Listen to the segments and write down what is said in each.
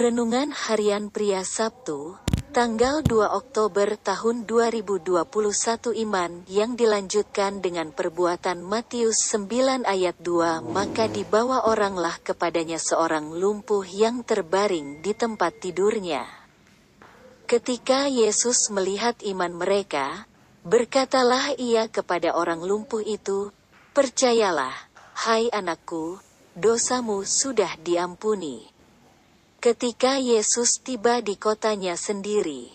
Renungan Harian Pria Sabtu, tanggal 2 Oktober tahun 2021 Iman yang dilanjutkan dengan perbuatan Matius 9 ayat 2 Maka dibawa oranglah kepadanya seorang lumpuh yang terbaring di tempat tidurnya. Ketika Yesus melihat iman mereka, berkatalah ia kepada orang lumpuh itu, Percayalah, hai anakku, dosamu sudah diampuni. Ketika Yesus tiba di kotanya sendiri,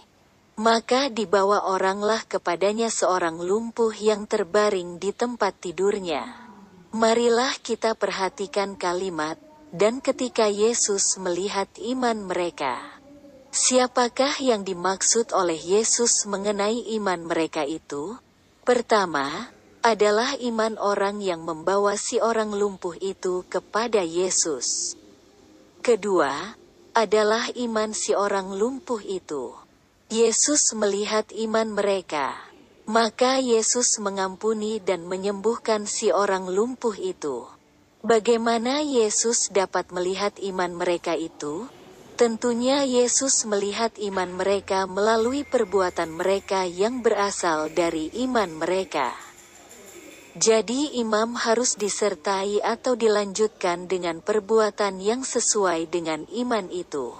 maka dibawa oranglah kepadanya seorang lumpuh yang terbaring di tempat tidurnya. Marilah kita perhatikan kalimat, dan ketika Yesus melihat iman mereka. Siapakah yang dimaksud oleh Yesus mengenai iman mereka itu? Pertama, adalah iman orang yang membawa si orang lumpuh itu kepada Yesus. Kedua, adalah iman si orang lumpuh itu. Yesus melihat iman mereka. Maka Yesus mengampuni dan menyembuhkan si orang lumpuh itu. Bagaimana Yesus dapat melihat iman mereka itu? Tentunya Yesus melihat iman mereka melalui perbuatan mereka yang berasal dari iman mereka. Jadi imam harus disertai atau dilanjutkan dengan perbuatan yang sesuai dengan iman itu.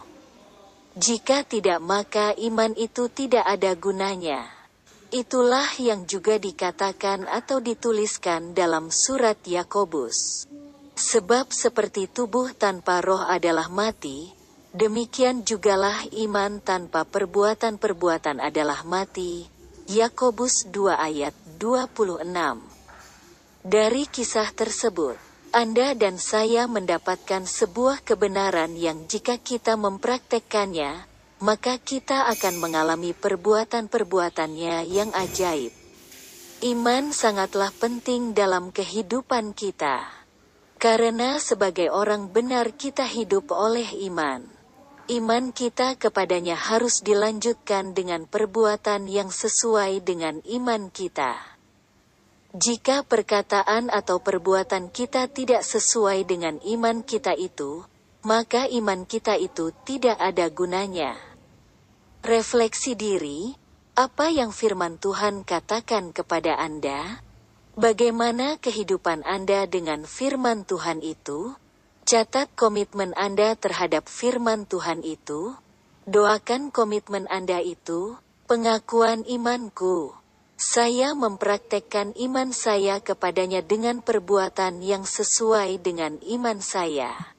Jika tidak maka iman itu tidak ada gunanya. Itulah yang juga dikatakan atau dituliskan dalam surat Yakobus. Sebab seperti tubuh tanpa roh adalah mati, demikian jugalah iman tanpa perbuatan-perbuatan adalah mati. Yakobus 2 ayat 26 dari kisah tersebut, Anda dan saya mendapatkan sebuah kebenaran yang jika kita mempraktekkannya, maka kita akan mengalami perbuatan-perbuatannya yang ajaib. Iman sangatlah penting dalam kehidupan kita. Karena sebagai orang benar kita hidup oleh iman. Iman kita kepadanya harus dilanjutkan dengan perbuatan yang sesuai dengan iman kita. Jika perkataan atau perbuatan kita tidak sesuai dengan iman kita itu, maka iman kita itu tidak ada gunanya. Refleksi diri, apa yang firman Tuhan katakan kepada Anda? Bagaimana kehidupan Anda dengan firman Tuhan itu? Catat komitmen Anda terhadap firman Tuhan itu. Doakan komitmen Anda itu, pengakuan imanku. Saya mempraktekkan iman saya kepadanya dengan perbuatan yang sesuai dengan iman saya.